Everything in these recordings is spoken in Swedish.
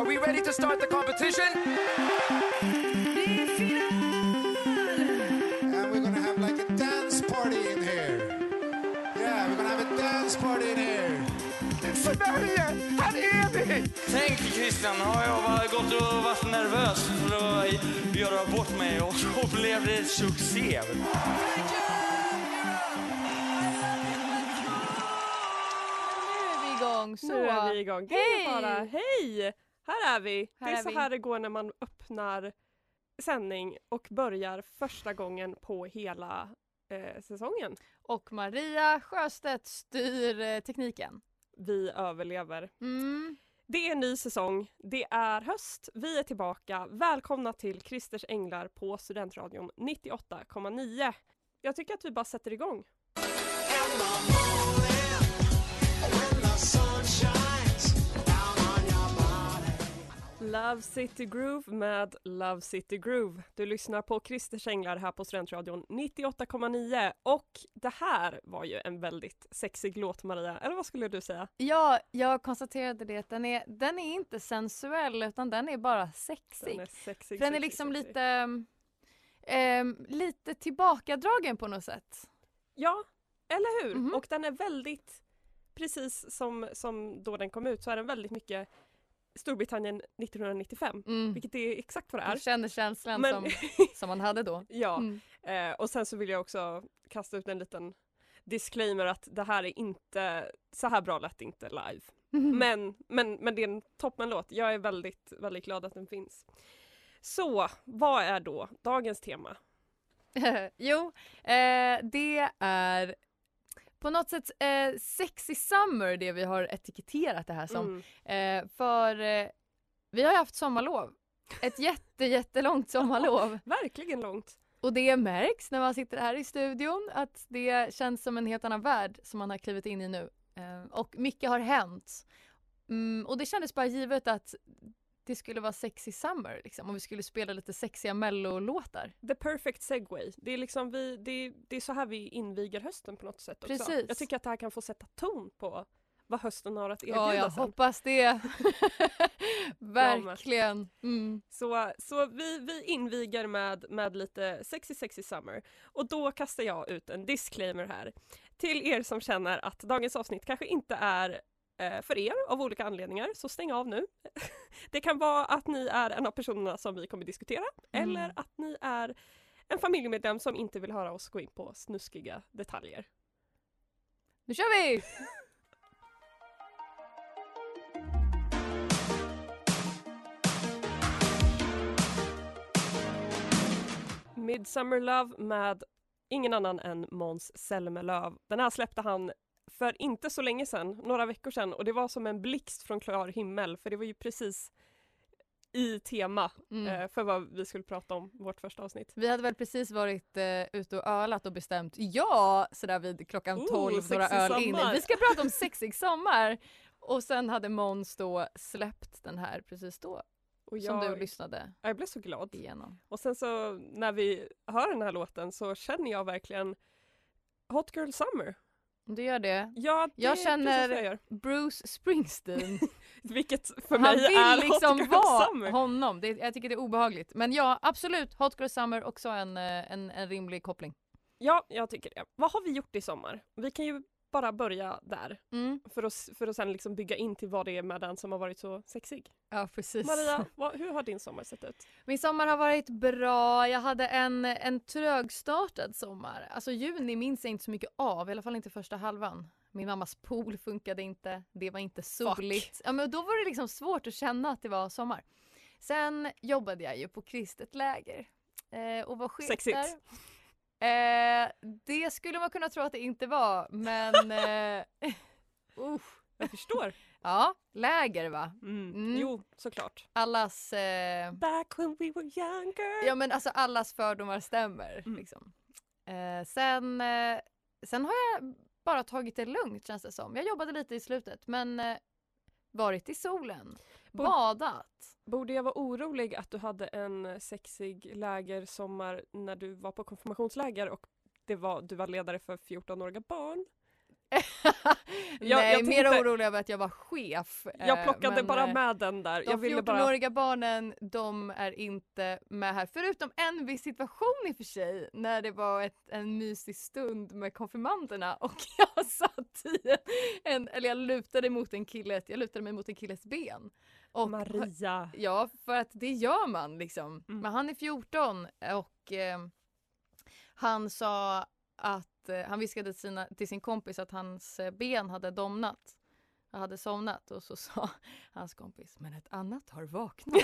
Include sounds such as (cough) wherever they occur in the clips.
Are we ready to start the competition? And we're gonna have like a dance party in here. Yeah, we're gonna have a dance party in here. Sverige, här är vi! Tänk Christian, har jag gått och varit nervös för att göra bort mig och så blev det succé. Nu är vi igång. Så. Nu är vi igång. Hej! Hej! Här är vi. Här det är, är så vi. här det går när man öppnar sändning och börjar första gången på hela eh, säsongen. Och Maria Sjöstedt styr eh, tekniken. Vi överlever. Mm. Det är en ny säsong, det är höst, vi är tillbaka. Välkomna till Christers Änglar på Studentradion 98,9. Jag tycker att vi bara sätter igång. Love City Groove med Love City Groove. Du lyssnar på Christers Änglar här på Studentradion 98,9 och det här var ju en väldigt sexig låt Maria, eller vad skulle du säga? Ja, jag konstaterade det att den är, den är inte sensuell utan den är bara sexig. Den är sexig. Den är liksom sexig. lite, ehm, lite tillbakadragen på något sätt. Ja, eller hur? Mhm. Och den är väldigt, precis som, som då den kom ut, så är den väldigt mycket Storbritannien 1995. Mm. Vilket är exakt vad det Du är. känner känslan Men- som, (laughs) som man hade då. Ja, Mm. eh, och sen så vill jag också kasta ut en liten disclaimer att det här är inte, så här bra lät det inte live. Mm. Men, men, men det är en toppenlåt. Jag är väldigt, väldigt glad att den finns. Så, vad är då dagens tema? (laughs) jo, eh, det är på något sätt eh, sexy summer det vi har etiketterat det här som. Mm. Eh, för eh, vi har ju haft sommarlov. Ett (laughs) jätte, jättelångt sommarlov. Verkligen långt. Och det märks när man sitter här i studion att det känns som en helt annan värld som man har klivit in i nu. Eh, och mycket har hänt. Mm, och det kändes bara givet att det skulle vara sexy summer liksom, och vi skulle spela lite sexiga mellolåtar. The perfect segway. Det är liksom vi, det, det är så här vi inviger hösten på något sätt också. Precis. Jag tycker att det här kan få sätta ton på vad hösten har att erbjuda Ja, jag sen. hoppas det. (laughs) (laughs) Verkligen. Mm. Så, så vi, vi inviger med, med lite sexy sexy summer. Och då kastar jag ut en disclaimer här. Till er som känner att dagens avsnitt kanske inte är för er av olika anledningar, så stäng av nu. (laughs) Det kan vara att ni är en av personerna som vi kommer diskutera, Mm. eller att ni är en familjemedlem som inte vill höra oss gå in på snuskiga detaljer. Nu kör vi! Midsummer Love med ingen annan än Måns Zelmerlöw. Den här släppte han för inte så länge sedan, några veckor sedan och det var som en blixt från klar himmel för det var ju precis i tema Mm. eh, för vad vi skulle prata om vårt första avsnitt. Vi hade väl precis varit eh, ute och ölat och bestämt ja, sådär vid klockan Oh, 12, några öl in. Vi ska prata om (laughs) sexig sommar. Och sen hade Måns då släppt den här precis då, Och som jag, du lyssnade jag blev så glad. igenom. Och sen så när vi hör den här låten så känner jag verkligen Hot Girl Summer. Du gör det. Ja, det Jag känner- jag gör. Bruce Springsteen. (laughs) Vilket för Han mig vill är liksom Hot Girl vara Summer. honom. Det, jag tycker det är obehagligt. Men ja, absolut. Hot Girl Summer också en, eh, en, en rimlig koppling. Ja, jag tycker det. Vad har vi gjort i sommar? Vi kan ju bara börja där Mm. för att, för att sen liksom bygga in till vad det är med den som har varit så sexig. Ja, precis. Maria, (laughs) vad, hur har din sommar sett ut? Min sommar har varit bra. Jag hade en, en trögstartad sommar. Alltså juni minns jag inte så mycket av, i alla fall inte första halvan. Min mammas pool funkade inte, det var inte soligt. Ja, men då var det liksom svårt att känna att det var sommar. Sen jobbade jag ju på kristet läger eh, och var chef Sexigt. där. Eh, det skulle man kunna tro att det inte var, men... (laughs) Eh, usch, Jag (laughs) förstår. Ja, läger va? Mm. Mm. Jo, såklart. Allas, eh, Back when we were younger. ja men alltså allas fördomar stämmer. Mm. Liksom. Eh, sen, eh, sen har jag bara tagit det lugnt känns det som. Jag jobbade lite i slutet men eh, varit i solen, badat. Borde jag vara orolig att du hade en sexig lägersommar när du var på konfirmationsläger och det var, du var ledare för 14-åriga barn? (laughs) Nej, jag mer tänkte- orolig över att jag var chef. Jag eh, plockade men, bara eh, med den där. De Jag ville bara... 14-åriga barnen, de är inte med här. Förutom en viss situation i och för sig, när det var ett, en mysig stund med konfirmanderna och (laughs) jag satt i en, eller jag lutade mot en killes, jag lutade mig mot en killes ben. Och Maria. Ja, för att det gör man liksom. Mm. Men han är 14 och eh, han sa att eh, han viskade till, sina, till sin kompis att hans eh, ben hade domnat. Han hade somnat och så (laughs) sa hans kompis, men ett annat har vaknat. (laughs)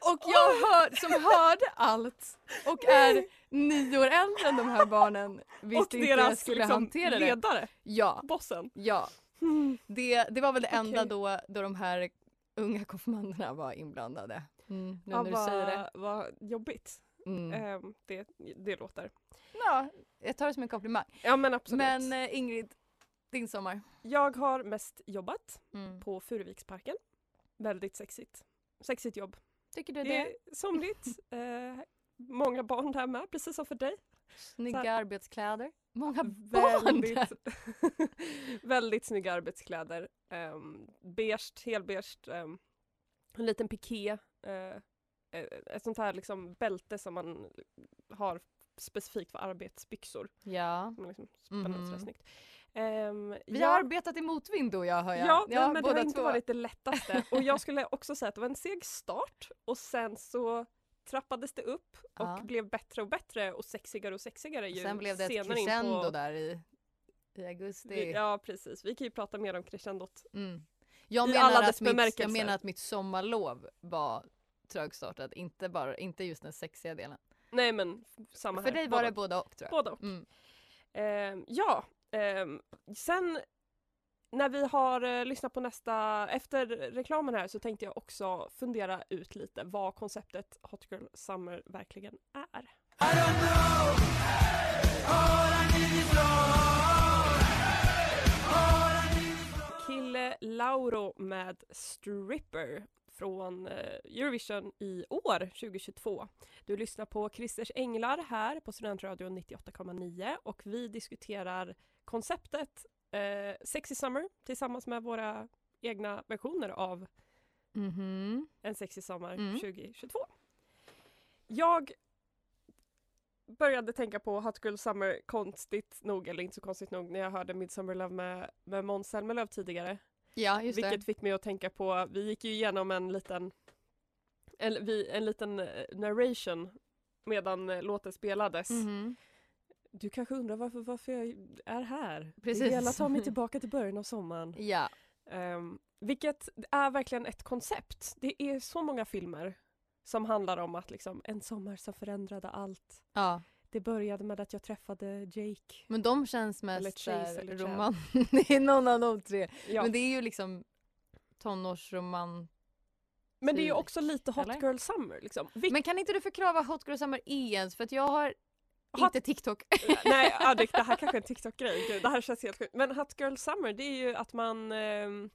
och jag hör, som hörde allt och är nio år äldre än de här barnen visste och inte hur jag deras skulle liksom, hantera det. ledare, Ja, bossen. ja. (laughs) Det, det var väl det enda Okej. då, då de här unga konfirmanderna var inblandade. Mm, nu Ja, när du säger det. vad, jobbigt Mm. Ehm, det, det låter. Ja, jag tar det som en komplimang. Ja men absolut. Men eh, Ingrid, din sommar? Jag har mest jobbat Mm. på Furuviksparken. Väldigt sexigt. Sexigt jobb. Tycker du Det det? är somrigt. (laughs) eh, många barn där med, precis som för dig. Snygga arbetskläder? Många barn Väldigt, (laughs) väldigt snygga arbetskläder. Um, beige, helbeige, um, en liten piké. eh, ett sånt här liksom bälte som man har specifikt för arbetsbyxor. Ja. Som liksom spänner sådär Mhm. snyggt. Ehm, Vi ja, har arbetat i motvind då jag hör jag. Ja, nej, men det har inte två. varit det lättaste. Och jag skulle också säga att det var en seg start och sen så trappades det upp och Ja. blev bättre och bättre och sexigare och sexigare ju Sen blev det ett senare crescendo på... där i, i augusti. Ja precis, vi kan ju prata mer om crescendot. Mm. Jag, I menar alla att mitt, jag menar att mitt sommarlov var trögstartat, inte, bara, inte just den sexiga delen. Nej men samma För här. dig var Båda- det både och tror jag. Både och. Mm. Ehm, ja, ehm, sen när vi har eh, lyssnat på nästa, efter reklamen här så tänkte jag också fundera ut lite vad konceptet Hot Girl Summer verkligen är. Kille Lauro med Stripper från eh, Eurovision i år, 2022. Du lyssnar på Christers Änglar här på Studentradion 98,9 och vi diskuterar konceptet eh, Sexy Summer tillsammans med våra egna versioner av Mhm. En sexy sommar Mm. 2022. Jag började tänka på Hot Girl Summer konstigt nog, eller inte så konstigt nog, när jag hörde Midsummer Love med, med Måns Zelmerlöw tidigare. Ja, just Vilket det. fick mig att tänka på, vi gick ju igenom en liten en, vi, en liten eh, narration medan eh, låten spelades. Mhm. Du kanske undrar varför, varför jag är här? Precis. Det gäller ta mig tillbaka till början av sommaren. (laughs) Ja. Um, vilket är verkligen ett koncept. Det är så många filmer som handlar om att liksom en sommar som förändrade allt. ja. Det började med att jag träffade Jake. Men de känns mest roman... (laughs) det är någon av de tre. Ja. Men det är ju liksom tonårsroman. Men det är ju typ, också lite Hot eller? Girl Summer. Liksom. Men kan inte du förklara vad Hot Girl Summer är ens? För att jag har Hot- inte TikTok. Nej, Adik, det här kanske är en TikTok-grej. Det här känns helt sjukt. Men Hot Girl Summer, det är ju att man ehm,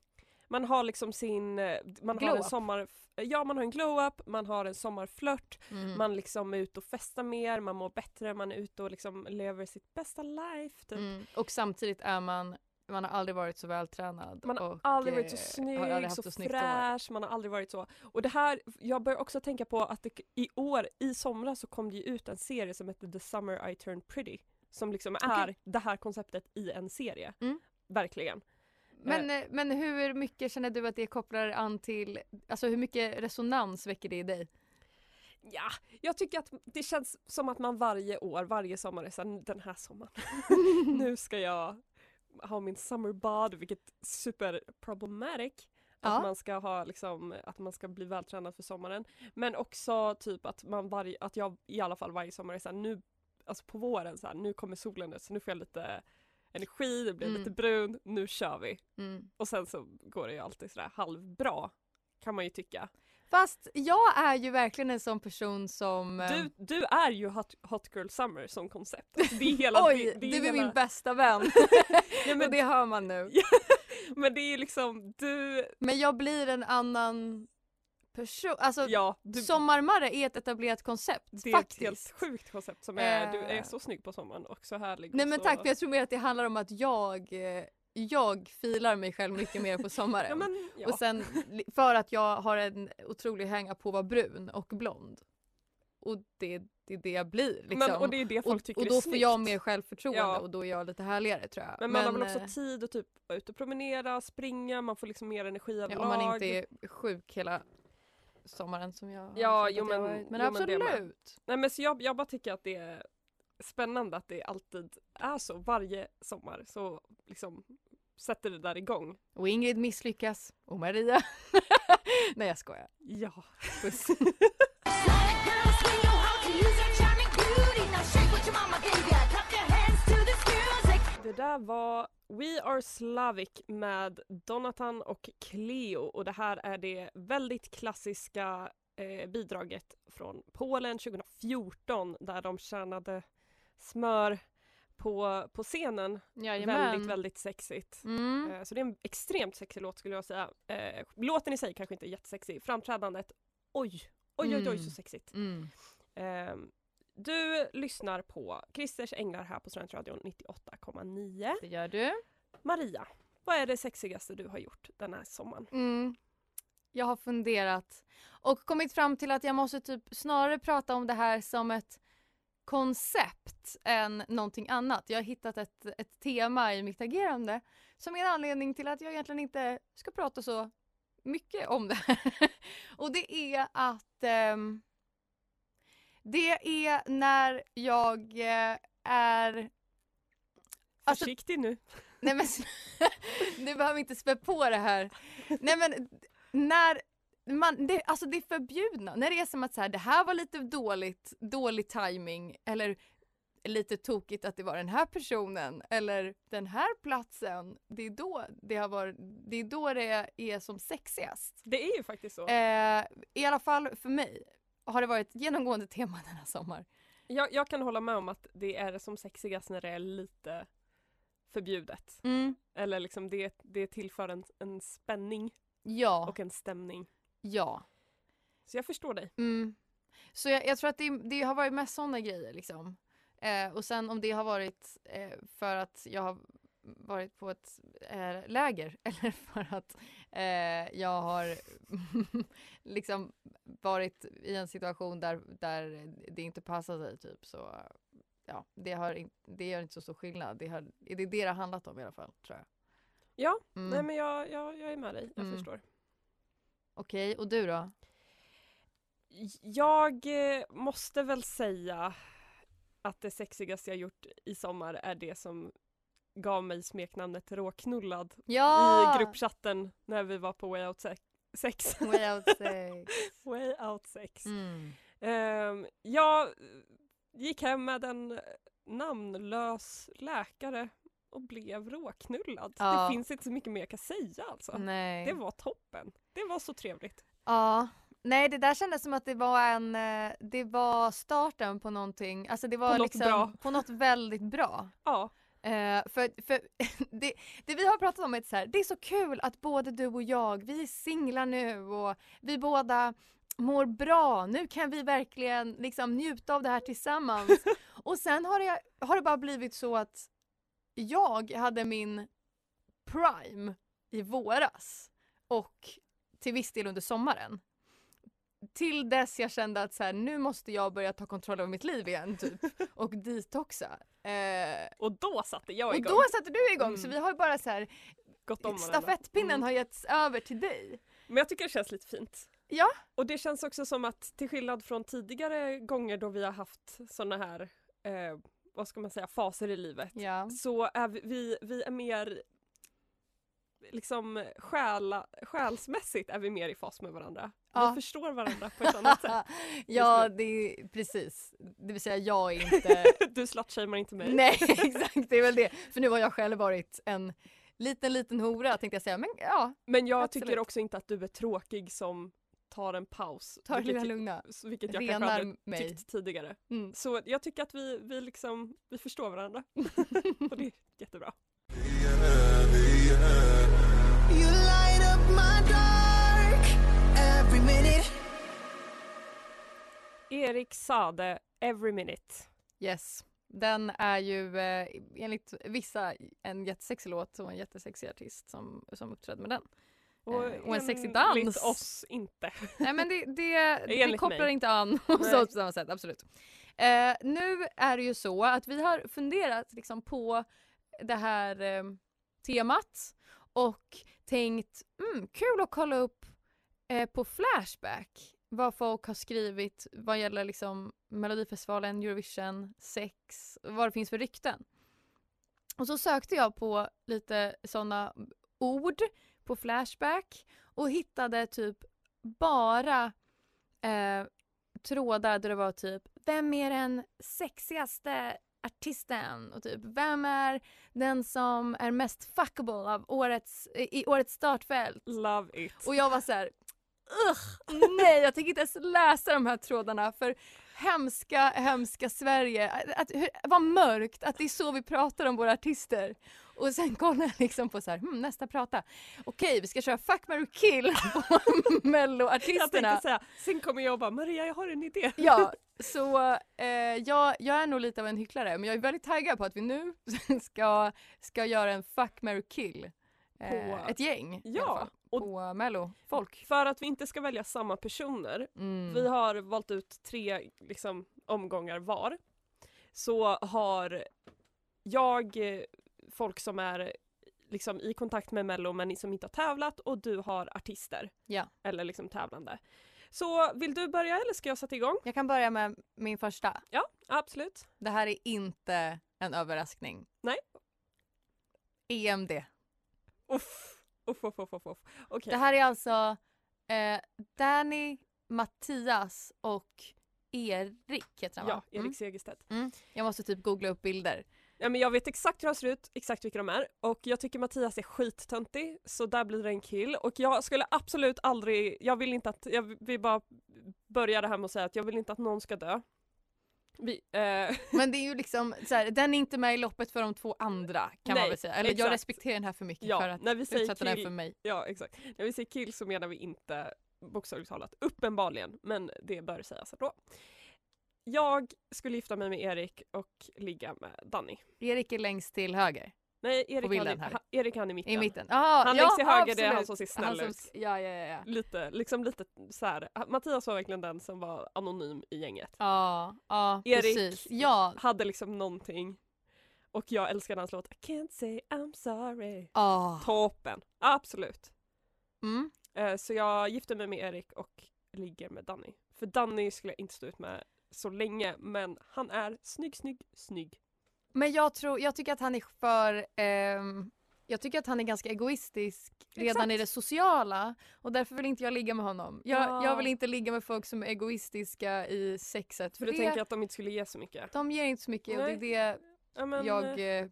man har liksom sin, eh, man har en Glow-up. sommar, ja man har en glow-up, man har en sommarflört, Mm. man liksom är ute och festar mer, man mår bättre, man är ute och liksom lever sitt bästa life. Typ. Mm. Och samtidigt är man, man har aldrig varit så vältränad. Man har och, aldrig varit så eh, snygg, aldrig så, hår. fräsch, man har aldrig varit så. Och det här, jag börjar också tänka på att det, i år, i somras så kom det ju ut en serie som heter The Summer I Turned Pretty. Som liksom är Okej. det här konceptet i en serie. Mm. Verkligen. Men, eh, men hur mycket känner du att det kopplar an till, alltså hur mycket resonans väcker det i dig? Ja, jag tycker att det känns som att man varje år, varje sommar är såhär, den här sommaren, (laughs) nu ska jag ha min summer bod, vilket är super problematic. Att Ja. man ska ha liksom, att man ska bli vältränad för sommaren. Men också typ att man varje, att jag i alla fall varje sommar är såhär, nu, alltså på våren såhär, nu kommer solen ut så nu får jag lite energi, det blir Mm. lite brun, nu kör vi. Mm. Och sen så går det ju alltid sådär halvbra kan man ju tycka. Fast jag är ju verkligen en sån person som... eh, Du, du är ju hot, hot Girl Summer som koncept. Alltså, det är (laughs) hela, Oj, det, det du är hela, min bästa vän. (laughs) Ja, (laughs) Och men, det hör man nu. men det är liksom du, Men jag blir en annan person. Alltså ja, du Sommarmarre är ett etablerat koncept det är faktiskt. ett helt sjukt koncept som är, du är Eh. så snygg på sommaren och så härlig. Nej och men så... tack för jag tror mer att det handlar om att jag, eh, jag filar mig själv mycket mer på sommaren. Ja, men, ja. Och sen för att jag har en otrolig hänga på att vara brun och blond. Och det, det är det jag blir liksom. men, och det är det folk och, tycker och är då får jag mer självförtroende Ja. och då är jag lite härligare tror jag. Men man har väl också eh, tid att typ vara ute och promenera, springa, man får liksom mer energi ja, överlag. om man inte är sjuk hela sommaren som jag Ja, jo, att jag men-. Men jo, men absolut. Nej men så jag, jag bara tycker att det är spännande att det alltid är så varje sommar så liksom sätter det där igång. Och Ingrid misslyckas. Och Maria. (laughs) Nej jag skojar. Ja. Puss. (laughs) Det där var We Are Slavic med Donatan och Cleo och det här är det väldigt klassiska eh, bidraget från Polen 2014 där de tjänade smör på, på scenen. Jajamän. Väldigt, väldigt sexigt. Mm. Eh, Så det är en extremt sexig låt skulle jag säga. Eh, låten i sig kanske inte är jättesexig. Framträdandet, oj, oj, oj, oj Mm. så sexigt. Mm. Eh, du lyssnar på Christers Änglar här på Studentradion 98,9. Det gör du. Maria, vad är det sexigaste du har gjort den här sommaren? Mm. Jag har funderat och kommit fram till att jag måste typ snarare prata om det här som ett koncept än någonting annat. Jag har hittat ett, ett tema i mitt agerande som är en anledning till att jag egentligen inte ska prata så mycket om det här. (laughs) Och det är att ehm, det är när jag eh, är Alltså- Försiktig nu. Nej men (laughs) du behöver inte spä på det här. Nej men (laughs) när man, det, alltså det förbjudna, när det är som att så här, det här var lite dåligt, dålig timing eller lite tokigt att det var den här personen eller den här platsen. Det är då det har varit, det är då det är som sexigast. Det är ju faktiskt så. Eh, I alla fall för mig har det varit ett genomgående tema denna sommar. Jag, jag kan hålla med om att det är som sexigast när det är lite förbjudet. Mm. Eller liksom det, det tillför en, en spänning Ja, och en stämning. Ja. Så jag förstår dig. Mm. Så jag, jag tror att det, det har varit mest sådana grejer liksom. Eh, och sen om det har varit eh, för att jag har varit på ett eh, läger (laughs) eller för att eh, jag har (laughs) liksom varit i en situation där, där det inte passar sig typ så ja, det, har in, det gör inte så stor skillnad. Det, har, det är det det har handlat om i alla fall tror jag. Ja, Mm. nej men jag, jag, jag är med dig. Jag Mm. förstår. Okej, och du då? Jag eh, måste väl säga att det sexigaste jag gjort i sommar är det som gav mig smeknamnet råknullad Ja! i gruppchatten när vi var på Way Out Se- Sex. Way out (laughs) sex. Way Out Sex. Mm. Ehm, jag gick hem med en namnlös läkare och blev råknullad. Ja. Det finns inte så mycket mer jag kan säga alltså. Nej. Det var toppen. Det var så trevligt. Ja. Nej det där kändes som att det var en, eh, det var starten på någonting, alltså det var På liksom bra. på något väldigt bra. Ja, Eh, för för (laughs) det, det vi har pratat om är så här, det är så kul att både du och jag, vi är singlar nu och vi båda mår bra, nu kan vi verkligen liksom njuta av det här tillsammans. (laughs) och sen har det, har det bara blivit så att jag hade min prime i våras och till viss del under sommaren. Till dess jag kände att så här, nu måste jag börja ta kontroll över mitt liv igen typ (laughs) och detoxa. Eh, och då satte jag och igång. då satte du igång så Mm. vi har ju bara så här, Gått om stafettpinnen Mm. har getts över till dig. Men jag tycker det känns lite fint. Ja. Och det känns också som att till skillnad från tidigare gånger då vi har haft såna här, eh, vad ska man säga, faser i livet. Ja. Så är vi, vi, vi är mer liksom själa, själsmässigt är vi mer i fas med varandra. Ja. Vi förstår varandra på ett annat (laughs) sätt. ja, det är precis. Det vill säga jag är (laughs) inte... Du slutshamear inte mig. Nej, (laughs) exakt. Det är väl det. För nu har jag själv varit en liten, liten hora tänkte jag säga. Men ja, Men jag Absolut. tycker också inte att du är tråkig som tar en paus. ta det vilket, lugna. vilket jag Renar kanske aldrig mig. tyckt tidigare. Mm. Så jag tycker att vi, vi liksom, vi förstår varandra. Och det är jättebra. Erik Sade, Every Minute. Yes. Den är ju eh, enligt vissa en jättesexig låt och en jättesexig artist som, som uppträdde med den. Och, Eh, och en sexig enligt dans. oss inte. (laughs) Nej men det, det, det Enligt kopplar mig. inte an (laughs) hos oss på samma sätt, absolut. Eh, nu är det ju så att vi har funderat liksom på det här eh, temat och tänkt mm, kul att kolla upp eh, på Flashback vad folk har skrivit vad gäller liksom Melodifestivalen, Eurovision, sex, vad det finns för rykten. Och så sökte jag på lite sådana ord på Flashback och hittade typ bara eh, trådar där det var typ Vem är den sexigaste artisten? Och typ Vem är den som är mest fuckable av årets, i årets startfält? Love it. Och jag var så här, Ugh, nej jag tänker inte ens läsa de här trådarna för hemska, hemska Sverige. Att, att, vad mörkt att det är så vi pratar om våra artister. Och sen kollar jag liksom på så här, hmm, nästa prata. Okej, vi ska köra Fuck, marry, kill på (laughs) jag melloartisterna. tänkte säga, sen kommer jag och bara Maria jag har en idé. Ja, (laughs) så eh, jag, jag är nog lite av en hycklare men jag är väldigt taggad på att vi nu (laughs) ska, ska göra en Fuck, marry, kill. Eh, På- ett gäng i Ja, alla fall, och- på mello. Folk. För att vi inte ska välja samma personer, Mm. vi har valt ut tre liksom, omgångar var. Så har jag folk som är liksom, i kontakt med Mello men som inte har tävlat och du har artister. Ja. Eller liksom tävlande. Så vill du börja eller ska jag sätta igång? Jag kan börja med min första. Ja, absolut. Det här är inte en överraskning. Nej. EMD. Uff, uff, uff, uff, uff. Okej. Det här är alltså eh, Danny, Mattias och Erik heter han Ja, va? Erik Mm. Segerstedt. Mm. Jag måste typ googla upp bilder. Ja, men jag vet exakt hur de ser ut, exakt vilka de är och jag tycker Mattias är skittöntig så där blir det en kill och jag skulle absolut aldrig, jag vill inte att, jag vill bara börja det här med att säga att jag vill inte att någon ska dö. Vi, eh, Men det är ju liksom så här, den är inte med i loppet för de två andra kan man Nej, väl säga. Eller jag exakt. respekterar den här för mycket Ja, för att när vi säger utsätta den kill- för mig. ja exakt, när vi säger kill så menar vi inte bokstavligt talat, uppenbarligen, men det bör sägas ändå. Jag skulle gifta mig med Erik och ligga med Danny. Erik är längst till höger. Nej, Erik, han, här. Erik han är i mitten. I mitten. Aha, Han ja, längst till höger, det är han absolut. som ser snäll som- ut. Ja, ja, ja. Lite, liksom lite så här. Mattias var verkligen den som var anonym i gänget. Ja, ja Erik- precis. Ja, Hade liksom någonting. Och jag älskade hans låt I can't say I'm sorry. ja. Toppen, absolut. Mm. Eh, så jag gifte mig med Erik och ligger med Danny. För Danny skulle jag inte stå ut med så länge men han är snygg, snygg, snygg. Men jag tror, jag tycker att han är för, ehm, jag tycker att han är ganska egoistisk redan Exakt. i det sociala och därför vill inte jag ligga med honom. Jag, Ja. jag vill inte ligga med folk som är egoistiska i sexet För för du det, tänker att de inte skulle ge så mycket? de ger inte så mycket och det är det Ja, men, jag eh, eh,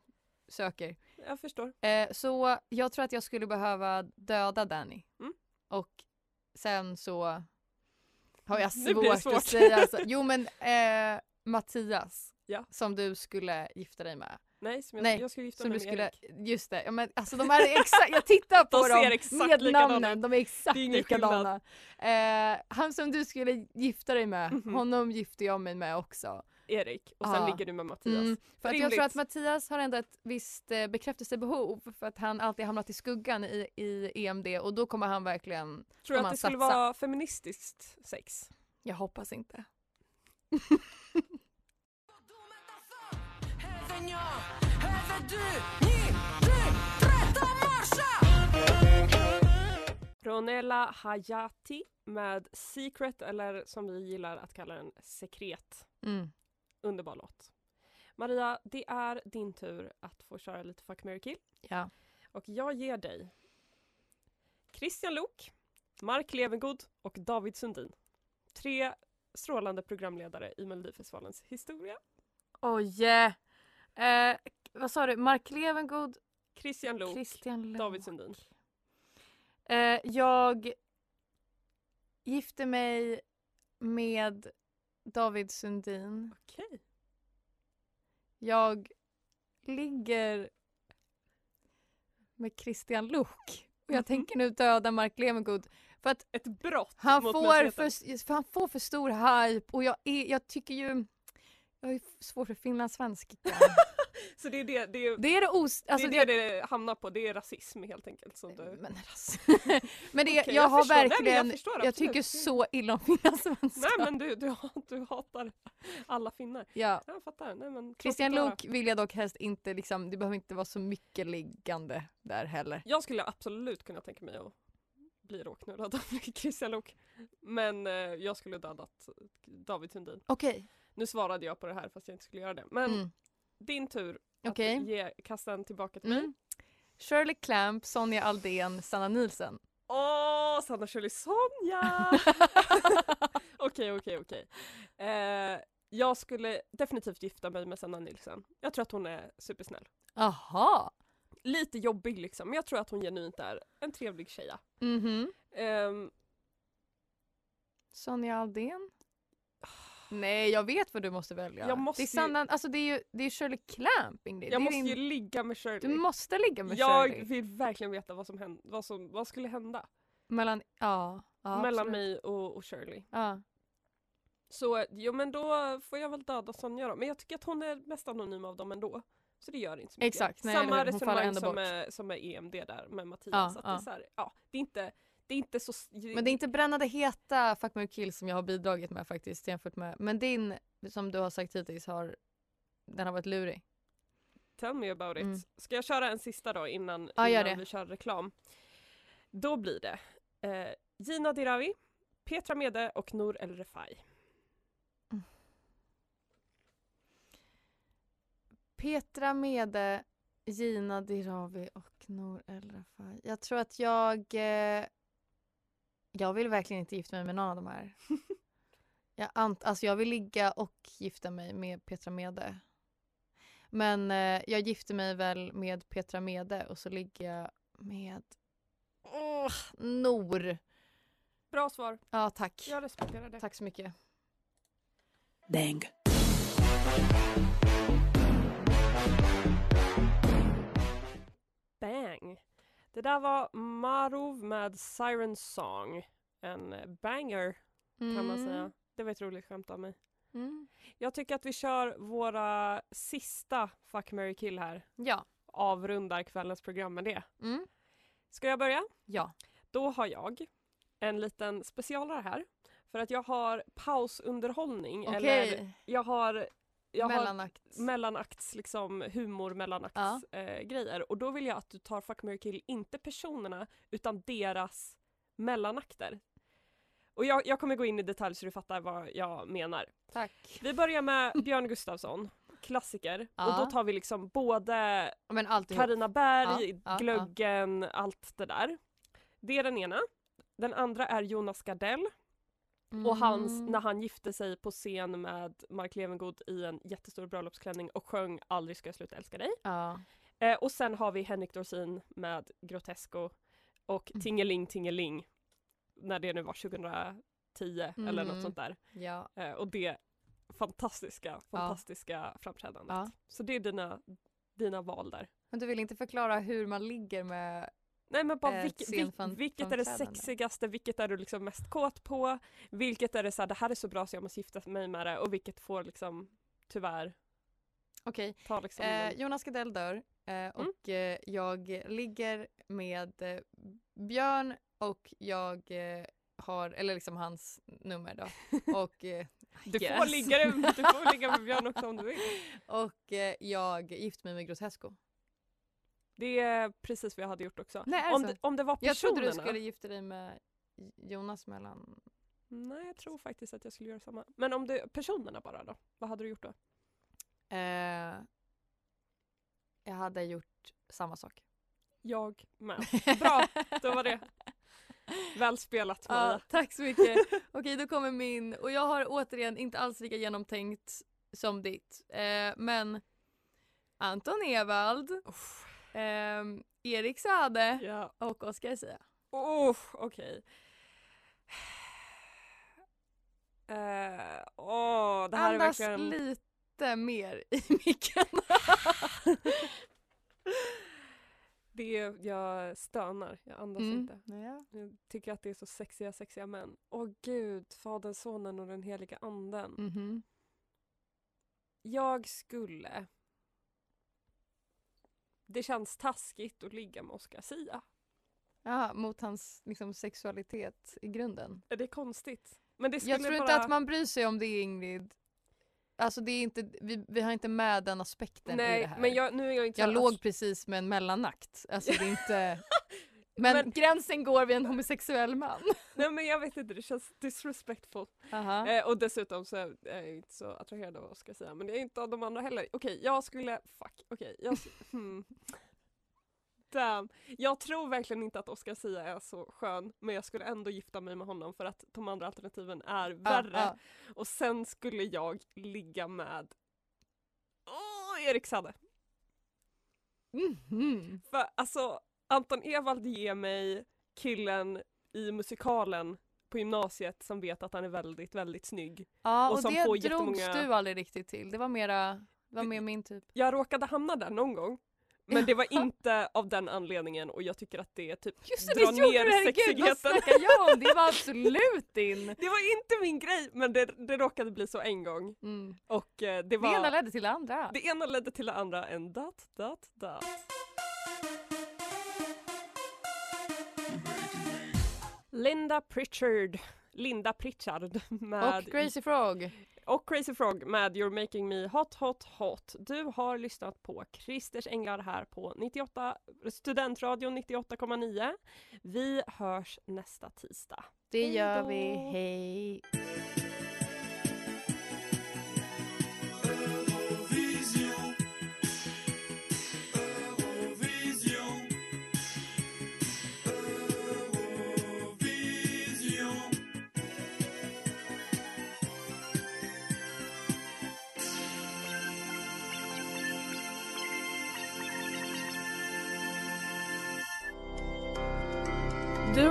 söker. jag förstår. Eh, så jag tror att jag skulle behöva döda Danny. Mm. Och sen så har jag (laughs) svårt, svårt. att säga. Alltså. (laughs) Jo men eh, Mattias Ja. som du skulle gifta dig med. Nej, som jag, Nej, jag skulle gifta Som mig du med skulle, Erik. just det, ja, men alltså de är exakt, (laughs) jag tittar på De dem exakt med likadana namnen, de är exakt Det är likadana. Eh, han som du skulle gifta dig med, Mhm. honom gifte jag mig med också. Erik och sen Ja. ligger du med Mattias. Mm, för att jag tror att Mattias har ändå ett visst eh, bekräftelsebehov för att han alltid hamnat i skuggan i, i EMD och då kommer han verkligen, Tror du att det skulle satsar. vara feministiskt sex? jag hoppas inte. (laughs) Ronella Hayati med Secret eller som vi gillar att kalla den Sekret. Mm. Underbar låt. Maria, det är din tur att få köra lite Fuck, marry, kill. Ja. Och jag ger dig Christian Lok, Mark Levengood och David Sundin. Tre strålande programledare i Melodifestivalens historia. Oj! Eh, vad sa du? Mark Levengood, Christian Lok, Christian Lok. David Sundin. Eh, jag gifte mig med David Sundin. Okej. Jag ligger med Christian Lok. Och jag tänker nu döda Mark Levengood. För att Ett brott han mot får, för, för han får för stor hype och jag, är, jag tycker ju... Jag är svår för finlandssvenska. (laughs) (laughs) Så det är det det, är, Det är det os... Alltså det, är det det hamnar på, det är rasism helt enkelt. Som du... Men, alltså. (laughs) men det, Okej, jag, jag har förstår. Nej, men jag verkligen, förstår, jag, tycker så illa om finlandssvenska. Nej men du, du, du hatar alla finnar. Ja. Jag fattar. Nej, men Christian. Lok vill jag dock helst inte liksom, det behöver inte vara så mycket liggande där heller. Jag skulle absolut kunna tänka mig att bli råknullad av (laughs) Christian Lok. Men eh, jag skulle dödat David Sundin. Okej. Nu svarade jag på det här fast jag inte skulle göra det. Men Mm. Din tur att Okej. ge kassan tillbaka till mig. Mm. Shirley Clamp, Sonja Aldén, Sanna Nielsen. Åh, Sanna Shirley Sonja! (laughs) Okej, okej, okej. Eh, Jag skulle definitivt gifta mig med Sanna Nilsson. Jag tror att hon är supersnäll. Aha. Lite jobbig liksom, men jag tror att hon genuint är en trevlig tjeja. Mhm. Ehm, Sonja Aldén? Nej, jag vet vad du måste välja. Jag måste det är ju- Sanna, alltså det är ju det är Shirley Clamp Ingrid. jag det är måste din... ju ligga med Shirley. Du måste ligga med jag Shirley. vill verkligen veta vad som, hände, vad som vad skulle hända Mellan, ja. ja mellan absolut. mig och, och Shirley. Ja. Så jo men då får jag väl döda Sonja då. Men jag tycker att hon är mest anonym av dem ändå. Så det gör inte så mycket. Exakt, nej, Samma resonemang som bort. är, som är EMD där med Mattias. Ja, att Det, ja. är så här, ja, det, är inte, det är inte så... Men det är inte brännande heta Fuck or Kill som jag har bidragit med faktiskt jämfört med. Men din som du har sagt hittills har den har varit lurig. Tell me about it. Mm. Ska jag köra en sista då innan, Ja, innan vi kör reklam? Då blir det eh, Gina Dirawi, Petra Mede och Nour El Refai. Petra Mede, Gina Dirawi och Nour El Rafai. Jag tror att jag... Eh, jag vill verkligen inte gifta mig med någon av de här. (laughs) jag, ant, alltså jag vill ligga och gifta mig med Petra Mede. Men eh, jag gifter mig väl med Petra Mede och så ligger jag med oh, Nor. Bra svar. Ja, tack. Jag respekterar det. Tack så mycket. Dang. Det där var Marov med Siren Song. En banger kan man säga. Det var ett roligt skämt av mig. Mm. Jag tycker att vi kör våra sista Fuck, marry, kill här. Ja. Avrundar kvällens program med det. Mm. Ska jag börja? Ja. Då har jag en liten specialare här. För att jag har pausunderhållning. Okej. Eller jag har, jag har Mellanakt. mellanakts liksom humor mellanakts eh, grejer. Och då vill jag att du tar Fuck, marry, kill, inte personerna utan deras mellanakter. Och jag, jag kommer gå in i detalj så du fattar vad jag menar. Tack. Vi börjar med Björn Gustafsson, klassiker. Ja. Och då tar vi liksom både. Karina Berg, Ja, ja, Glöggen, allt det där. Det är den ena. Den andra är Jonas Gardell och hans, Mm. när han gifte sig på scen med Mark Levengood i en jättestor bröllopsklänning och sjöng Aldrig ska jag sluta älska dig. Ja. Eh, och sen har vi Henrik Dorsin med Grotesco och Mm. Tingeling Tingeling när det nu var 2010 eller något Mm. sånt där. Ja. Eh, och det fantastiska, fantastiska framträdandet. Ja. Så det är dina, dina val där. Men du vill inte förklara hur man ligger med... Nej men bara Eh, vilk, scenfram- vilket är det sexigaste, vilket är du liksom mest kåt på, vilket är det så här, det här är så bra så jag måste gifta mig med det och vilket får liksom tyvärr Okej. ta liksom Eh, Jonas Gardell dör Mm. eh, och eh, jag ligger med eh, Björn och jag eh, har, eller liksom hans nummer då. (laughs) Och, eh, Du får ligga du får ligga med Björn också om du vill. (laughs) och eh, jag gifter mig med Grotesco. Det är precis vad jag hade gjort också. Nej, om, det, om det var Jag personerna. trodde du skulle gifta dig med Jonas mellan... Nej jag tror faktiskt att jag skulle göra samma. Men om det personerna bara då? Vad hade du gjort då? Eh, jag hade gjort samma sak. Jag med. (laughs) Bra, då var det. Väl spelat Ja, Maria. tack så mycket. Okej, då kommer min. Och jag har återigen inte alls lika genomtänkt som ditt. Eh, men Anton Ewald, eh, Erik Sade Ja. och Oscar Sia. Oh, okej. Eh, åh, det här Andas är verkligen... lite mer i micken. (laughs) Det är, jag stönar, jag andas Mm. inte. Ja. Jag tycker att det är så sexiga, sexiga män. Åh gud, Fadern, Sonen och den heliga anden. Mhm. Jag skulle... Det känns taskigt att ligga med Oscar Sia. Jaha, mot hans liksom, sexualitet i grunden. Är det konstigt? Men det Jag tror bara... inte att man bryr sig om det Ingrid. Alltså det är inte, vi, vi har inte med den aspekten i det Nej, här. men jag, nu är jag inte jag låg precis med en mellannakt. Alltså det är inte... (laughs) Men, Men- gränsen går vid en homosexuell man. (laughs) Nej men jag vet inte, det känns disrespectful. Aha. Eh, och dessutom så är jag inte så attraherad av Oscar Sia, men det är inte av de andra heller. Okej, jag skulle, fuck, okej, jag, (laughs) hmm. Damn. Jag tror verkligen inte att Oscar Sia är så skön, men jag skulle ändå gifta mig med honom för att de andra alternativen är värre. Ja, Och sen skulle jag ligga med Åh, Erik Sade. Mhm. För alltså, Anton Ewald ger mig killen i musikalen på gymnasiet som vet att han är väldigt, väldigt snygg. ja Och och, som det drogs jättemånga- du aldrig riktigt till. Det var mera, det var mer min typ. Jag råkade hamna där någon gång. Men det var inte av den anledningen och jag tycker att det typ Just det, drar gjorde ner det! Sexigheten. snackar jag om? Det var (laughs) absolut din! Det var inte min grej men det, det råkade bli så en gång. Mm. Och eh, det Det var... ena ledde till det andra. det ena ledde till det andra, en dot, dot, dot. Linda Pritchard, Linda Pritchard (laughs) med Och Crazy Frog. och Crazy Frog med You're making me hot hot hot. Du har lyssnat på Christers Änglar här på 98, Studentradion 98,9. Vi hörs nästa tisdag. Det gör vi. Hej!